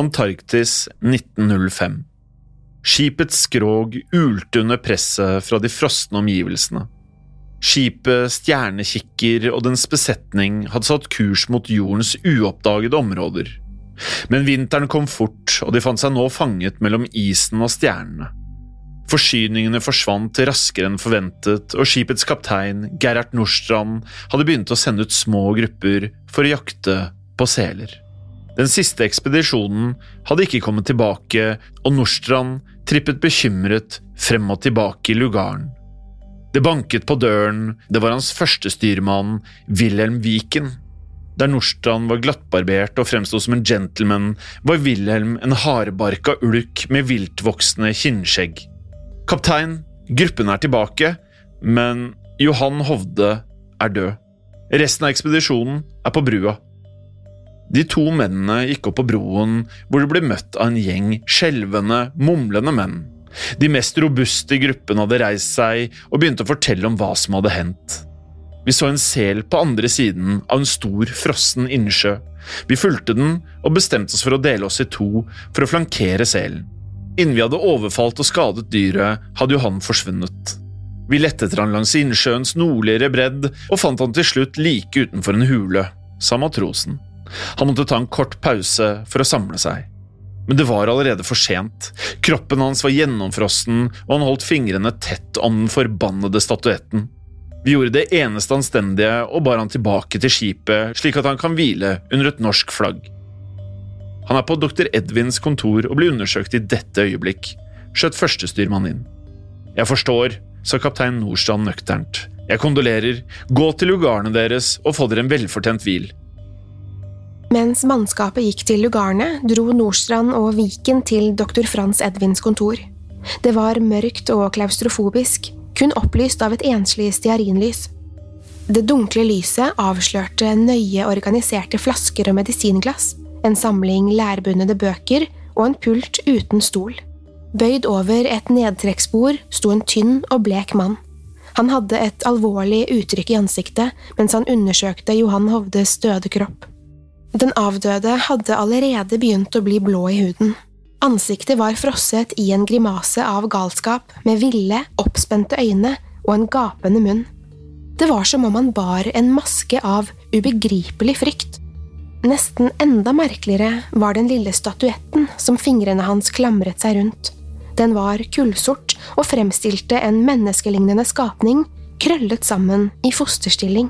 Antarktis 1905. Skipets skrog ulte under presset fra de frosne omgivelsene. Skipet Stjernekikker og dens besetning hadde satt kurs mot jordens uoppdagede områder. Men vinteren kom fort, og de fant seg nå fanget mellom isen og stjernene. Forsyningene forsvant raskere enn forventet, og skipets kaptein, Gerhard Nordstrand, hadde begynt å sende ut små grupper for å jakte på seler. Den siste ekspedisjonen hadde ikke kommet tilbake, og Nordstrand trippet bekymret frem og tilbake i lugaren. Det banket på døren, det var hans første styrmann, Wilhelm Viken. Der Nordstrand var glattbarbert og fremsto som en gentleman, var Wilhelm en hardbarka ulk med viltvoksende kinnskjegg. Kaptein, gruppen er tilbake, men Johan Hovde er død. Resten av ekspedisjonen er på brua. De to mennene gikk opp på broen, hvor de ble møtt av en gjeng skjelvende, mumlende menn. De mest robuste i gruppen hadde reist seg og begynte å fortelle om hva som hadde hendt. Vi så en sel på andre siden av en stor, frossen innsjø. Vi fulgte den og bestemte oss for å dele oss i to for å flankere selen. Innen vi hadde overfalt og skadet dyret, hadde jo han forsvunnet. Vi lette etter han langs innsjøens nordligere bredd og fant han til slutt like utenfor en hule, sa matrosen. Han måtte ta en kort pause for å samle seg. Men det var allerede for sent. Kroppen hans var gjennomfrossen, og han holdt fingrene tett om den forbannede statuetten. Vi gjorde det eneste anstendige og bar han tilbake til skipet, slik at han kan hvile under et norsk flagg. Han er på dr. Edvins kontor og blir undersøkt i dette øyeblikk, skjøt førstestyrmann inn. Jeg forstår, sa kaptein Nordstrand nøkternt. Jeg kondolerer. Gå til lugarene deres og få dere en velfortjent hvil. Mens mannskapet gikk til lugarene, dro Nordstrand og Viken til dr. Frans Edvins kontor. Det var mørkt og klaustrofobisk, kun opplyst av et enslig stearinlys. Det dunkle lyset avslørte nøye organiserte flasker og medisinglass, en samling lærbundede bøker og en pult uten stol. Bøyd over et nedtrekksbord sto en tynn og blek mann. Han hadde et alvorlig uttrykk i ansiktet mens han undersøkte Johan Hovdes døde kropp. Den avdøde hadde allerede begynt å bli blå i huden. Ansiktet var frosset i en grimase av galskap, med ville, oppspente øyne og en gapende munn. Det var som om han bar en maske av ubegripelig frykt. Nesten enda merkeligere var den lille statuetten som fingrene hans klamret seg rundt. Den var kullsort og fremstilte en menneskelignende skapning krøllet sammen i fosterstilling.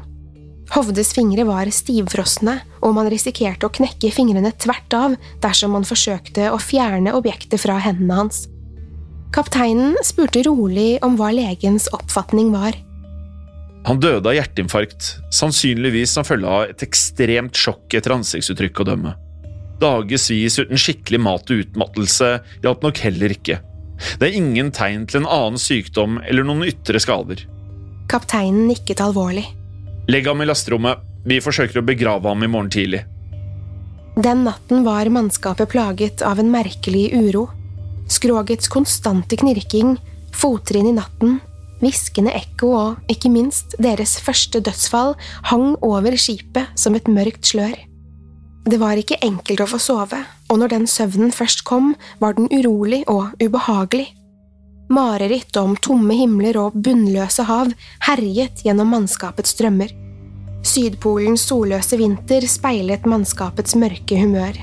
Hovdes fingre var stivfrosne, og man risikerte å knekke fingrene tvert av dersom man forsøkte å fjerne objektet fra hendene hans. Kapteinen spurte rolig om hva legens oppfatning var. Han døde av hjerteinfarkt, sannsynligvis som følge av et ekstremt sjokk etter ansiktsuttrykk å dømme. Dagevis uten skikkelig mat og utmattelse hjalp nok heller ikke. Det er ingen tegn til en annen sykdom eller noen ytre skader. Kapteinen nikket alvorlig. Legg ham i lasterommet. Vi forsøker å begrave ham i morgen tidlig. Den natten var mannskapet plaget av en merkelig uro. Skrogets konstante knirking, fottrinn i natten, hviskende ekko og ikke minst deres første dødsfall hang over skipet som et mørkt slør. Det var ikke enkelt å få sove, og når den søvnen først kom, var den urolig og ubehagelig. Mareritt om tomme himler og bunnløse hav herjet gjennom mannskapets drømmer. Sydpolens solløse vinter speilet mannskapets mørke humør.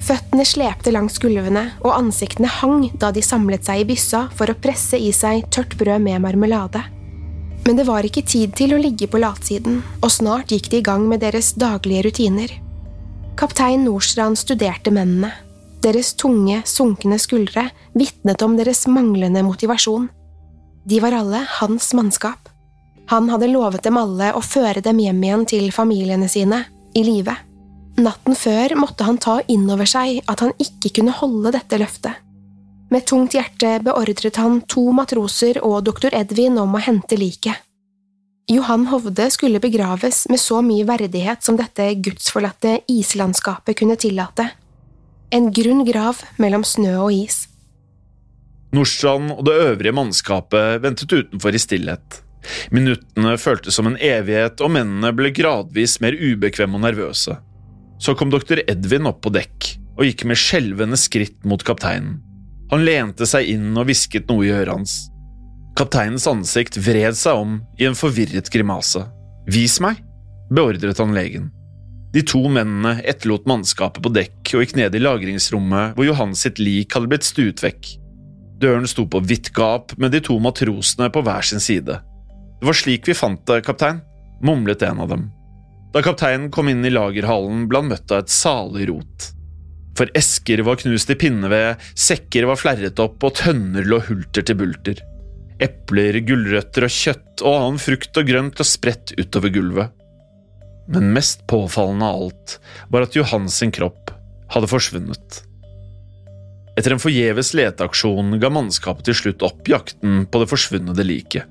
Føttene slepte langs gulvene, og ansiktene hang da de samlet seg i byssa for å presse i seg tørt brød med marmelade. Men det var ikke tid til å ligge på latsiden, og snart gikk de i gang med deres daglige rutiner. Kaptein Nordstrand studerte mennene. Deres tunge, sunkne skuldre vitnet om deres manglende motivasjon. De var alle hans mannskap. Han hadde lovet dem alle å føre dem hjem igjen til familiene sine, i live. Natten før måtte han ta inn over seg at han ikke kunne holde dette løftet. Med tungt hjerte beordret han to matroser og doktor Edvin om å hente liket. Johan Hovde skulle begraves med så mye verdighet som dette gudsforlatte islandskapet kunne tillate. En grunn grav mellom snø og is. Nordstrand og det øvrige mannskapet ventet utenfor i stillhet. Minuttene føltes som en evighet, og mennene ble gradvis mer ubekvemme og nervøse. Så kom doktor Edvin opp på dekk og gikk med skjelvende skritt mot kapteinen. Han lente seg inn og hvisket noe i øret hans. Kapteinens ansikt vred seg om i en forvirret grimase. Vis meg, beordret han legen. De to mennene etterlot mannskapet på dekk og gikk ned i lagringsrommet hvor Johan sitt lik hadde blitt stuet vekk. Døren sto på vidt gap med de to matrosene på hver sin side. Det var slik vi fant det, kaptein, mumlet en av dem. Da kapteinen kom inn i lagerhallen, ble han møtt av et salig rot. For esker var knust i pinneved, sekker var flerret opp, og tønner lå hulter til bulter. Epler, gulrøtter og kjøtt og annen frukt og grønt lå spredt utover gulvet. Men mest påfallende av alt var at Johans sin kropp hadde forsvunnet. Etter en forgjeves leteaksjon ga mannskapet til slutt opp jakten på det forsvunne liket.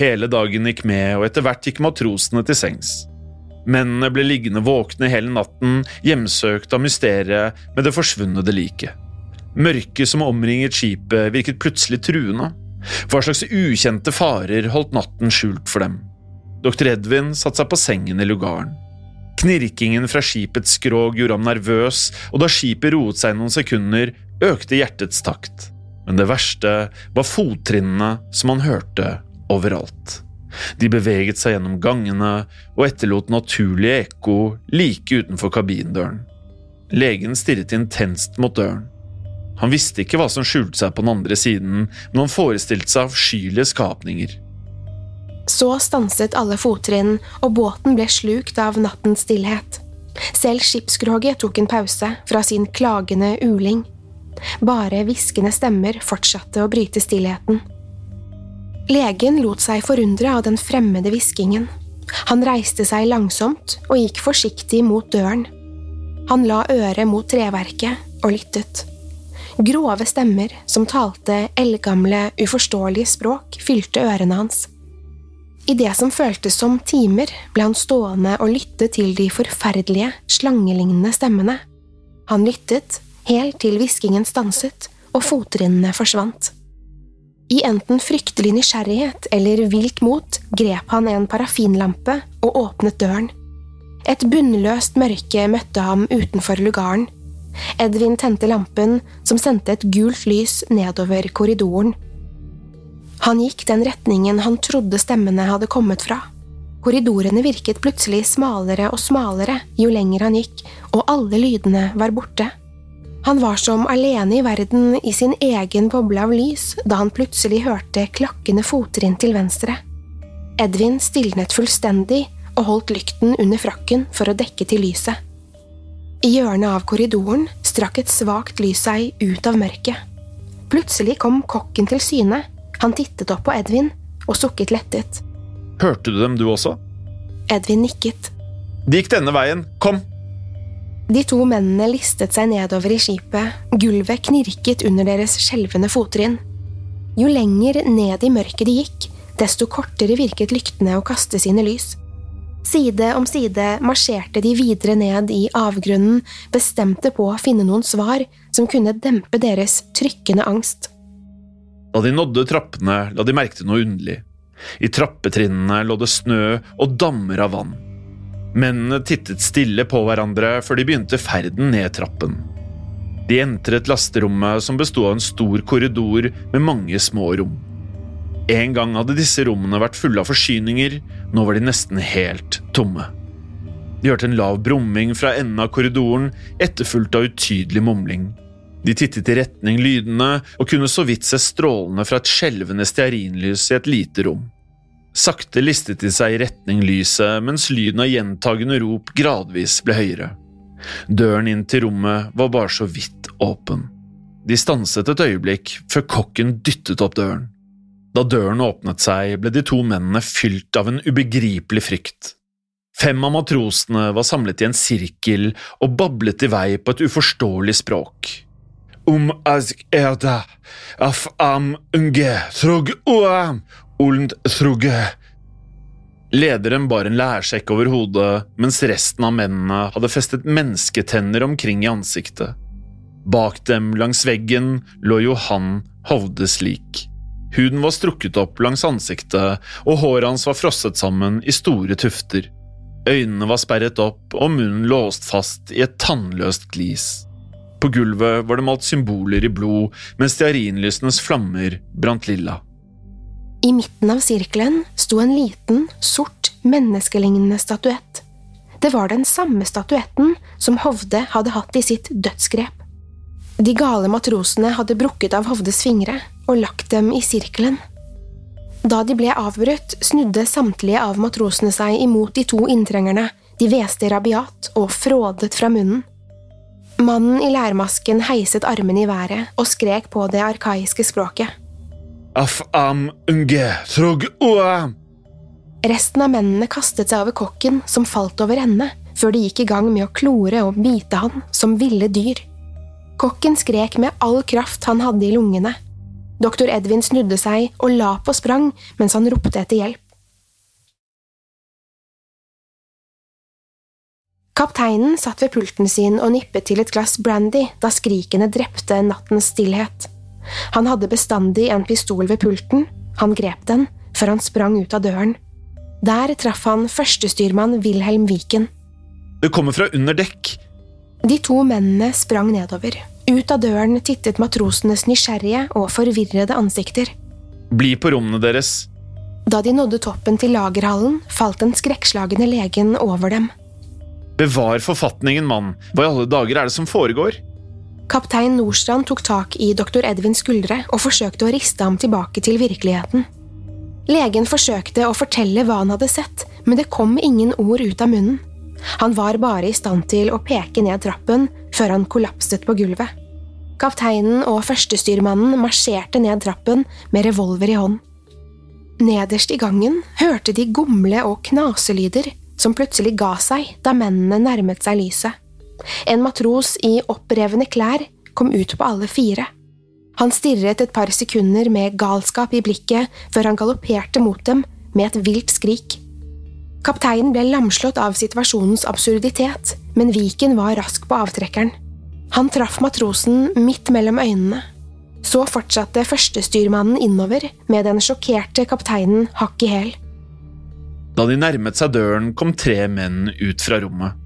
Hele dagen gikk med, og etter hvert gikk matrosene til sengs. Mennene ble liggende våkne hele natten, hjemsøkt av mysteriet med det forsvunne liket. Mørket som omringet skipet, virket plutselig truende. Hva slags ukjente farer holdt natten skjult for dem? Dr. Edvin satte seg på sengen i lugaren. Knirkingen fra skipets skrog gjorde ham nervøs, og da skipet roet seg noen sekunder, økte hjertets takt. Men det verste var fottrinnene som han hørte overalt. De beveget seg gjennom gangene og etterlot naturlige ekko like utenfor kabindøren. Legen stirret intenst mot døren. Han visste ikke hva som skjulte seg på den andre siden, men han forestilte seg avskyelige skapninger. Så stanset alle fottrinn, og båten ble slukt av nattens stillhet. Selv skipskroget tok en pause fra sin klagende uling. Bare hviskende stemmer fortsatte å bryte stillheten. Legen lot seg forundre av den fremmede hviskingen. Han reiste seg langsomt og gikk forsiktig mot døren. Han la øret mot treverket og lyttet. Grove stemmer som talte eldgamle, uforståelige språk, fylte ørene hans. I det som føltes som timer, ble han stående og lytte til de forferdelige, slangelignende stemmene. Han lyttet helt til hviskingen stanset og fottrinnene forsvant. I enten fryktelig nysgjerrighet eller vilt mot grep han en parafinlampe og åpnet døren. Et bunnløst mørke møtte ham utenfor lugaren. Edvin tente lampen, som sendte et gult lys nedover korridoren. Han gikk den retningen han trodde stemmene hadde kommet fra. Korridorene virket plutselig smalere og smalere jo lenger han gikk, og alle lydene var borte. Han var som alene i verden i sin egen boble av lys da han plutselig hørte klakkende fottrinn til venstre. Edvin stilnet fullstendig og holdt lykten under frakken for å dekke til lyset. I hjørnet av korridoren strakk et svakt lys seg ut av mørket. Plutselig kom kokken til syne. Han tittet opp på Edvin og sukket lettet. Hørte du dem, du også? Edvin nikket. De gikk denne veien. Kom! De to mennene listet seg nedover i skipet. Gulvet knirket under deres skjelvende fottrinn. Jo lenger ned i mørket de gikk, desto kortere virket lyktene å kaste sine lys. Side om side marsjerte de videre ned i avgrunnen, bestemte på å finne noen svar som kunne dempe deres trykkende angst. Da de nådde trappene, la de merke til noe underlig. I trappetrinnene lå det snø og dammer av vann. Mennene tittet stille på hverandre før de begynte ferden ned trappen. De entret lasterommet som bestod av en stor korridor med mange små rom. En gang hadde disse rommene vært fulle av forsyninger, nå var de nesten helt tomme. De hørte en lav brumming fra enden av korridoren, etterfulgt av utydelig mumling. De tittet i retning lydene og kunne så vidt se strålene fra et skjelvende stearinlys i et lite rom. Sakte listet de seg i retning lyset, mens lyden av gjentagende rop gradvis ble høyere. Døren inn til rommet var bare så vidt åpen. De stanset et øyeblikk før kokken dyttet opp døren. Da døren åpnet seg, ble de to mennene fylt av en ubegripelig frykt. Fem av matrosene var samlet i en sirkel og bablet i vei på et uforståelig språk. Um azg erda, af am unge, throg uam, und Thrugge. Lederen bar en lærsekk over hodet, mens resten av mennene hadde festet mennesketenner omkring i ansiktet. Bak dem, langs veggen, lå Johan hovdeslik. Huden var strukket opp langs ansiktet, og håret hans var frosset sammen i store tufter. Øynene var sperret opp og munnen låst fast i et tannløst glis. På gulvet var det malt symboler i blod, mens stearinlysenes flammer brant lilla. I midten av sirkelen sto en liten, sort, menneskelignende statuett. Det var den samme statuetten som Hovde hadde hatt i sitt dødsgrep. De gale matrosene hadde brukket av Hovdes fingre og lagt dem i sirkelen. Da de ble avbrutt, snudde samtlige av matrosene seg imot de to inntrengerne, de hveste rabiat og frådet fra munnen. Mannen i lærmasken heiset armene i været og skrek på det arkaiske språket. Af-am unge trog oa! Resten av mennene kastet seg over kokken, som falt over ende, før de gikk i gang med å klore og bite han som ville dyr. Kokken skrek med all kraft han hadde i lungene. Doktor Edvin snudde seg og la på sprang mens han ropte etter hjelp. Kapteinen satt ved pulten sin og nippet til et glass brandy da skrikene drepte nattens stillhet. Han hadde bestandig en pistol ved pulten, han grep den, før han sprang ut av døren. Der traff han førstestyrmann Wilhelm Viken. Det kommer fra under dekk. De to mennene sprang nedover. Ut av døren tittet matrosenes nysgjerrige og forvirrede ansikter. Bli på rommene deres. Da de nådde toppen til lagerhallen, falt den skrekkslagne legen over dem. Bevar forfatningen, mann. Hva i alle dager er det som foregår? Kaptein Nordstrand tok tak i doktor Edvins skuldre og forsøkte å riste ham tilbake til virkeligheten. Legen forsøkte å fortelle hva han hadde sett, men det kom ingen ord ut av munnen. Han var bare i stand til å peke ned trappen før han kollapset på gulvet. Kapteinen og førstestyrmannen marsjerte ned trappen med revolver i hånd. Nederst i gangen hørte de gomle- og knaselyder som plutselig ga seg da mennene nærmet seg lyset. En matros i opprevne klær kom ut på alle fire. Han stirret et par sekunder med galskap i blikket før han galopperte mot dem med et vilt skrik. Kapteinen ble lamslått av situasjonens absurditet, men Viken var rask på avtrekkeren. Han traff matrosen midt mellom øynene. Så fortsatte førstestyrmannen innover med den sjokkerte kapteinen hakk i hæl. Da de nærmet seg døren, kom tre menn ut fra rommet.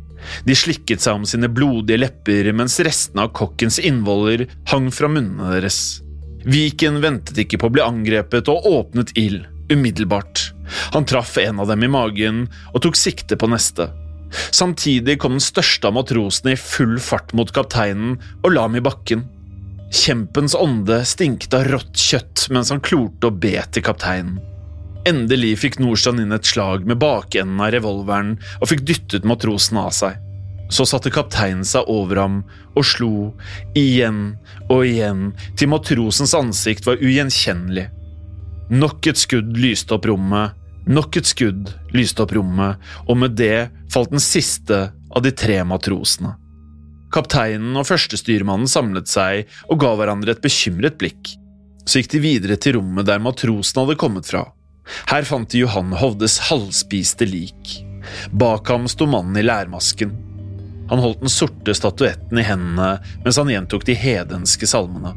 De slikket seg om sine blodige lepper mens restene av kokkens innvoller hang fra munnene deres. Viken ventet ikke på å bli angrepet og åpnet ild, umiddelbart. Han traff en av dem i magen og tok sikte på neste. Samtidig kom den største av matrosene i full fart mot kapteinen og la ham i bakken. Kjempens ånde stinket av rått kjøtt mens han klorte og bet til kapteinen. Endelig fikk Nordstrand inn et slag med bakenden av revolveren og fikk dyttet matrosen av seg. Så satte kapteinen seg over ham og slo, igjen og igjen, til matrosens ansikt var ugjenkjennelig. Nok et skudd lyste opp rommet, nok et skudd lyste opp rommet, og med det falt den siste av de tre matrosene. Kapteinen og førstestyrmannen samlet seg og ga hverandre et bekymret blikk. Så gikk de videre til rommet der matrosen hadde kommet fra. Her fant de Johan Hovdes halvspiste lik. Bak ham sto mannen i lærmasken. Han holdt den sorte statuetten i hendene mens han gjentok de hedenske salmene.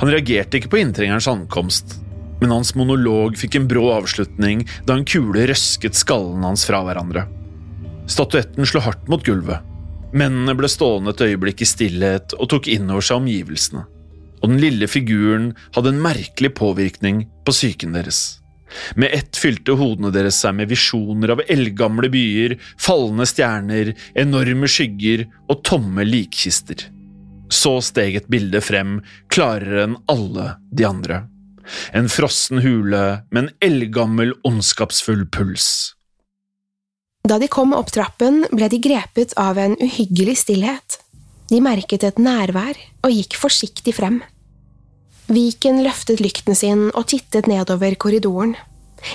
Han reagerte ikke på inntrengerens ankomst, men hans monolog fikk en brå avslutning da en kule røsket skallen hans fra hverandre. Statuetten slo hardt mot gulvet. Mennene ble stående et øyeblikk i stillhet og tok inn over seg omgivelsene. Og den lille figuren hadde en merkelig påvirkning på psyken deres. Med ett fylte hodene deres seg med visjoner av eldgamle byer, fallende stjerner, enorme skygger og tomme likkister. Så steg et bilde frem, klarere enn alle de andre. En frossen hule med en eldgammel, ondskapsfull puls. Da de kom opp trappen, ble de grepet av en uhyggelig stillhet. De merket et nærvær og gikk forsiktig frem. Viken løftet lykten sin og tittet nedover korridoren.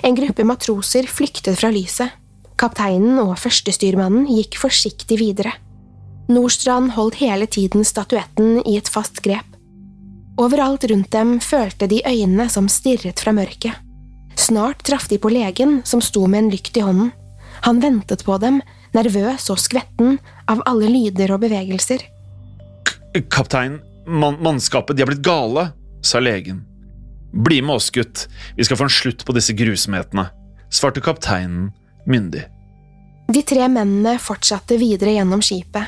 En gruppe matroser flyktet fra lyset. Kapteinen og førstestyrmannen gikk forsiktig videre. Nordstrand holdt hele tiden statuetten i et fast grep. Overalt rundt dem følte de øynene som stirret fra mørket. Snart traff de på legen, som sto med en lykt i hånden. Han ventet på dem, nervøs og skvetten av alle lyder og bevegelser. Kaptein, man mannskapet, de har blitt gale, sa legen. Bli med oss, gutt, vi skal få en slutt på disse grusomhetene, svarte kapteinen myndig. De tre mennene fortsatte videre gjennom skipet.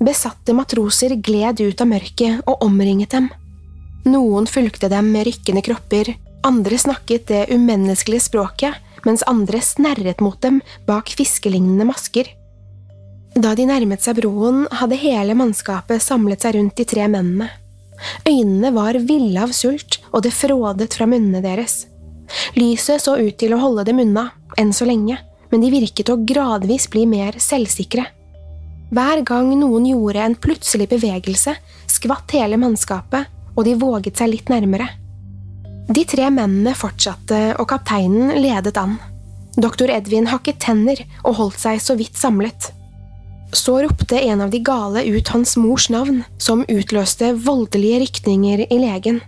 Besatte matroser gled ut av mørket og omringet dem. Noen fulgte dem med rykkende kropper, andre snakket det umenneskelige språket, mens andre snerret mot dem bak fiskelignende masker. Da de nærmet seg broen, hadde hele mannskapet samlet seg rundt de tre mennene. Øynene var ville av sult, og det frådet fra munnene deres. Lyset så ut til å holde dem unna, enn så lenge, men de virket å gradvis bli mer selvsikre. Hver gang noen gjorde en plutselig bevegelse, skvatt hele mannskapet, og de våget seg litt nærmere. De tre mennene fortsatte, og kapteinen ledet an. Doktor Edvin hakket tenner og holdt seg så vidt samlet. Så ropte en av de gale ut hans mors navn, som utløste voldelige rykninger i legen.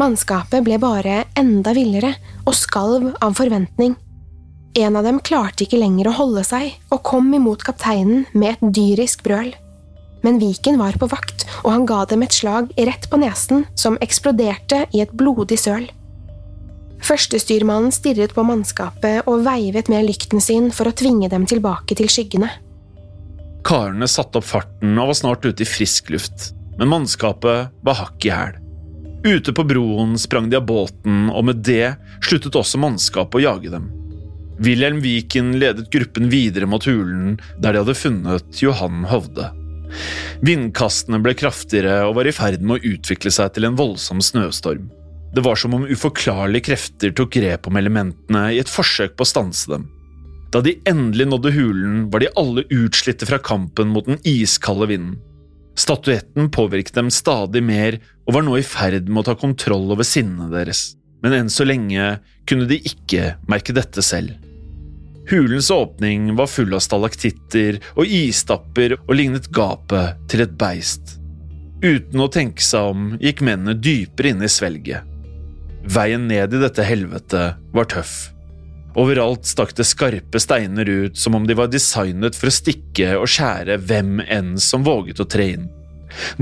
Mannskapet ble bare enda villere og skalv av forventning. En av dem klarte ikke lenger å holde seg og kom imot kapteinen med et dyrisk brøl. Men Viken var på vakt, og han ga dem et slag rett på nesen som eksploderte i et blodig søl. Førstestyrmannen stirret på mannskapet og veivet med lykten sin for å tvinge dem tilbake til skyggene. Karene satte opp farten og var snart ute i frisk luft, men mannskapet var hakk i hæl. Ute på broen sprang de av båten, og med det sluttet også mannskapet å jage dem. Wilhelm Viken ledet gruppen videre mot hulen der de hadde funnet Johan Hovde. Vindkastene ble kraftigere og var i ferd med å utvikle seg til en voldsom snøstorm. Det var som om uforklarlige krefter tok grep om elementene i et forsøk på å stanse dem. Da de endelig nådde hulen, var de alle utslitte fra kampen mot den iskalde vinden. Statuetten påvirket dem stadig mer og var nå i ferd med å ta kontroll over sinnet deres, men enn så lenge kunne de ikke merke dette selv. Hulens åpning var full av stalaktitter og istapper og lignet gapet til et beist. Uten å tenke seg om gikk mennene dypere inn i svelget. Veien ned i dette helvetet var tøff. Overalt stakk det skarpe steiner ut som om de var designet for å stikke og skjære hvem enn som våget å tre inn.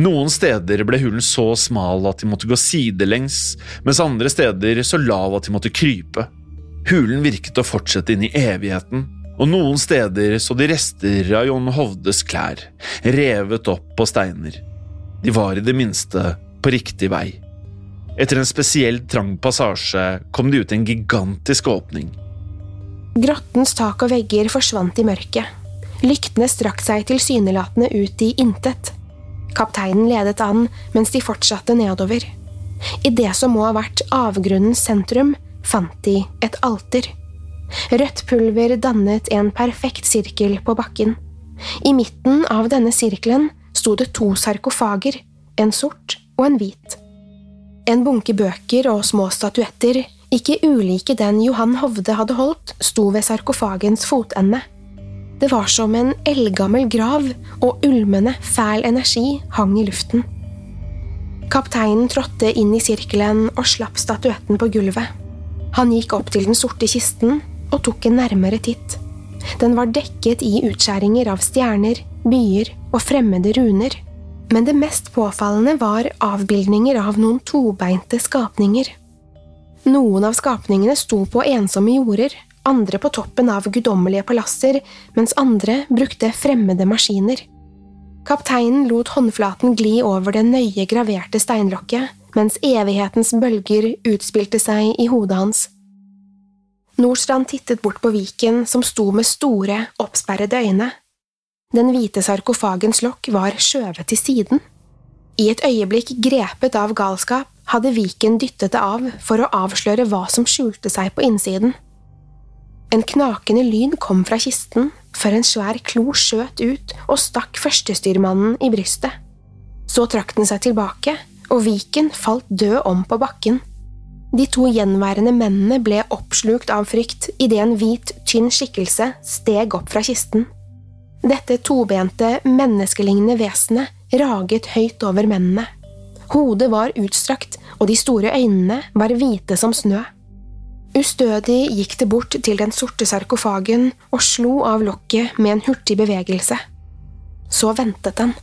Noen steder ble hulen så smal at de måtte gå sidelengs, mens andre steder så lav at de måtte krype. Hulen virket å fortsette inn i evigheten, og noen steder så de rester av John Hovdes klær, revet opp på steiner. De var i det minste på riktig vei. Etter en spesielt trang passasje kom de ut i en gigantisk åpning. Grottens tak og vegger forsvant i mørket. Lyktene strakk seg tilsynelatende ut i intet. Kapteinen ledet an mens de fortsatte nedover. I det som må ha vært avgrunnens sentrum, fant de et alter. Rødt pulver dannet en perfekt sirkel på bakken. I midten av denne sirkelen sto det to sarkofager, en sort og en hvit. En bunke bøker og små statuetter, ikke ulike den Johan Hovde hadde holdt, sto ved sarkofagens fotende. Det var som en eldgammel grav, og ulmende, fæl energi hang i luften. Kapteinen trådte inn i sirkelen og slapp statuetten på gulvet. Han gikk opp til den sorte kisten og tok en nærmere titt. Den var dekket i utskjæringer av stjerner, byer og fremmede runer, men det mest påfallende var avbildninger av noen tobeinte skapninger. Noen av skapningene sto på ensomme jorder, andre på toppen av guddommelige palasser, mens andre brukte fremmede maskiner. Kapteinen lot håndflaten gli over det nøye graverte steinlokket, mens evighetens bølger utspilte seg i hodet hans. Nordstrand tittet bort på Viken, som sto med store, oppsperrede øyne. Den hvite sarkofagens lokk var skjøvet til siden. I et øyeblikk grepet av galskap hadde Viken dyttet det av for å avsløre hva som skjulte seg på innsiden. En knakende lyd kom fra kisten, før en svær klo skjøt ut og stakk førstestyrmannen i brystet. Så trakk den seg tilbake, og Viken falt død om på bakken. De to gjenværende mennene ble oppslukt av frykt idet en hvit, tynn skikkelse steg opp fra kisten. Dette tobente, menneskelignende vesenet raget høyt over mennene. Hodet var utstrakt, og de store øynene var hvite som snø. Ustødig gikk det bort til den sorte sarkofagen og slo av lokket med en hurtig bevegelse. Så ventet den.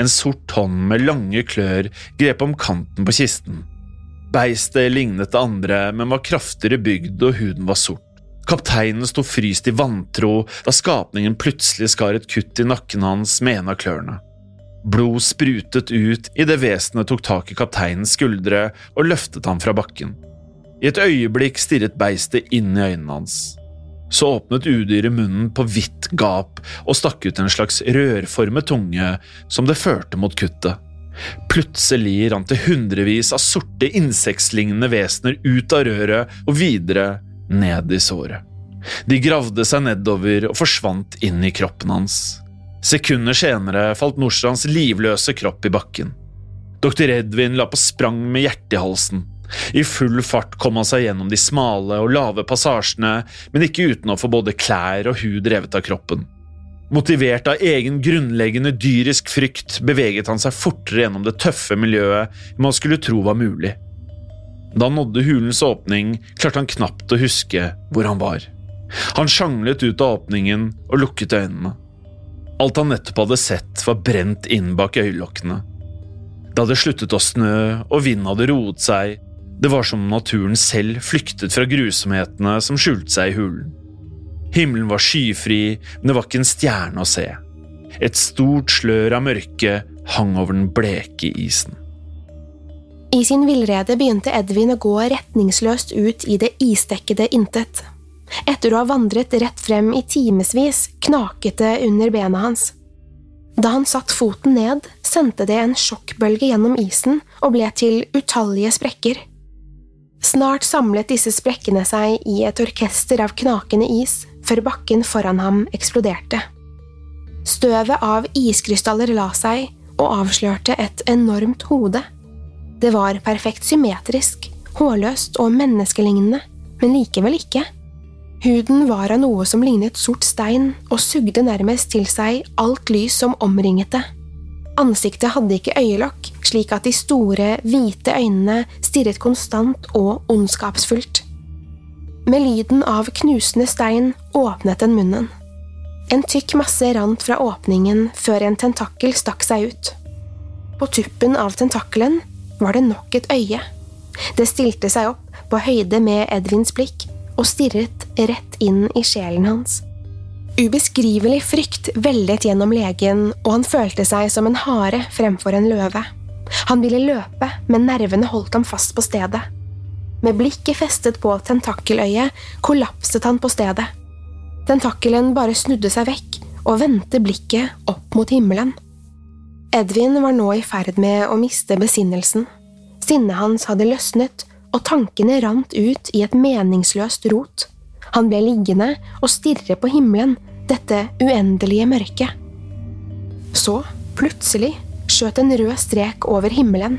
En sort hånd med lange klør grep om kanten på kisten. Beistet lignet det andre, men var kraftigere bygd og huden var sort. Kapteinen sto fryst i vantro da skapningen plutselig skar et kutt i nakken hans med en av klørne. Blod sprutet ut idet vesenet tok tak i kapteinens skuldre og løftet ham fra bakken. I et øyeblikk stirret beistet inn i øynene hans. Så åpnet udyret munnen på vidt gap og stakk ut en slags rørformet tunge som det førte mot kuttet. Plutselig rant det hundrevis av sorte insektlignende vesener ut av røret og videre ned i såret. De gravde seg nedover og forsvant inn i kroppen hans. Sekunder senere falt Nordstrands livløse kropp i bakken. Dr. Edvin la på sprang med hjertet i halsen. I full fart kom han seg gjennom de smale og lave passasjene, men ikke uten å få både klær og hud revet av kroppen. Motivert av egen grunnleggende dyrisk frykt beveget han seg fortere gjennom det tøffe miljøet man skulle tro var mulig. Da han nådde hulens åpning, klarte han knapt å huske hvor han var. Han sjanglet ut av åpningen og lukket øynene. Alt han nettopp hadde sett, var brent inn bak øyelokkene. Det hadde sluttet å snø, og vinden hadde roet seg. Det var som naturen selv flyktet fra grusomhetene som skjulte seg i hulen. Himmelen var skyfri, men det var ikke en stjerne å se. Et stort slør av mørke hang over den bleke isen. I sin villrede begynte Edvin å gå retningsløst ut i det isdekkede intet. Etter å ha vandret rett frem i timevis knaket det under bena hans. Da han satt foten ned, sendte det en sjokkbølge gjennom isen og ble til utallige sprekker. Snart samlet disse sprekkene seg i et orkester av knakende is, før bakken foran ham eksploderte. Støvet av iskrystaller la seg og avslørte et enormt hode. Det var perfekt symmetrisk, hårløst og menneskelignende, men likevel ikke. Huden var av noe som lignet sort stein og sugde nærmest til seg alt lys som omringet det. Ansiktet hadde ikke øyelokk, slik at de store, hvite øynene stirret konstant og ondskapsfullt. Med lyden av knusende stein åpnet den munnen. En tykk masse rant fra åpningen før en tentakkel stakk seg ut. På tuppen av tentakkelen var det nok et øye. Det stilte seg opp på høyde med Edvins blikk og stirret rett inn i sjelen hans. Ubeskrivelig frykt veldet gjennom legen, og han følte seg som en hare fremfor en løve. Han ville løpe, men nervene holdt ham fast på stedet. Med blikket festet på tentakkeløyet kollapset han på stedet. Tentakkelen bare snudde seg vekk og vendte blikket opp mot himmelen. Edvin var nå i ferd med å miste besinnelsen. Sinnet hans hadde løsnet, og tankene rant ut i et meningsløst rot. Han ble liggende og stirre på himmelen, dette uendelige mørket. Så, plutselig, skjøt en rød strek over himmelen,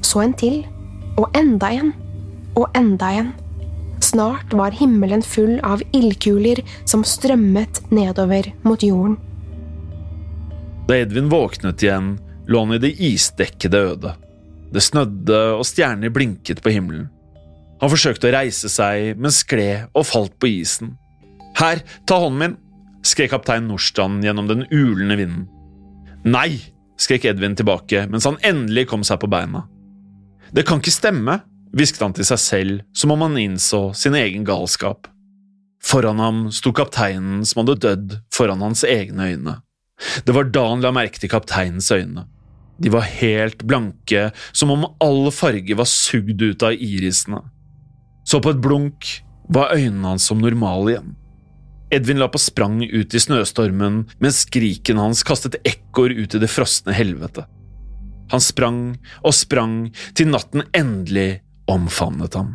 så en til, og enda en, og enda en. Snart var himmelen full av ildkuler som strømmet nedover mot jorden. Da Edvin våknet igjen, lå han i det isdekkede ødet. Det snødde, og stjerner blinket på himmelen. Han forsøkte å reise seg, men skled og falt på isen. Her, ta hånden min! skrek kaptein Nordstrand gjennom den ulende vinden. Nei! skrek Edvin tilbake mens han endelig kom seg på beina. Det kan ikke stemme, hvisket han til seg selv som om han innså sin egen galskap. Foran ham sto kapteinen som hadde dødd foran hans egne øyne. Det var da han la merke til kapteinens øyne. De var helt blanke, som om all farge var sugd ut av irisene. Så på et blunk var øynene hans som normale igjen. Edvin la på sprang ut i snøstormen, mens skriken hans kastet ekkoer ut i det frosne helvete. Han sprang og sprang til natten endelig omfavnet ham.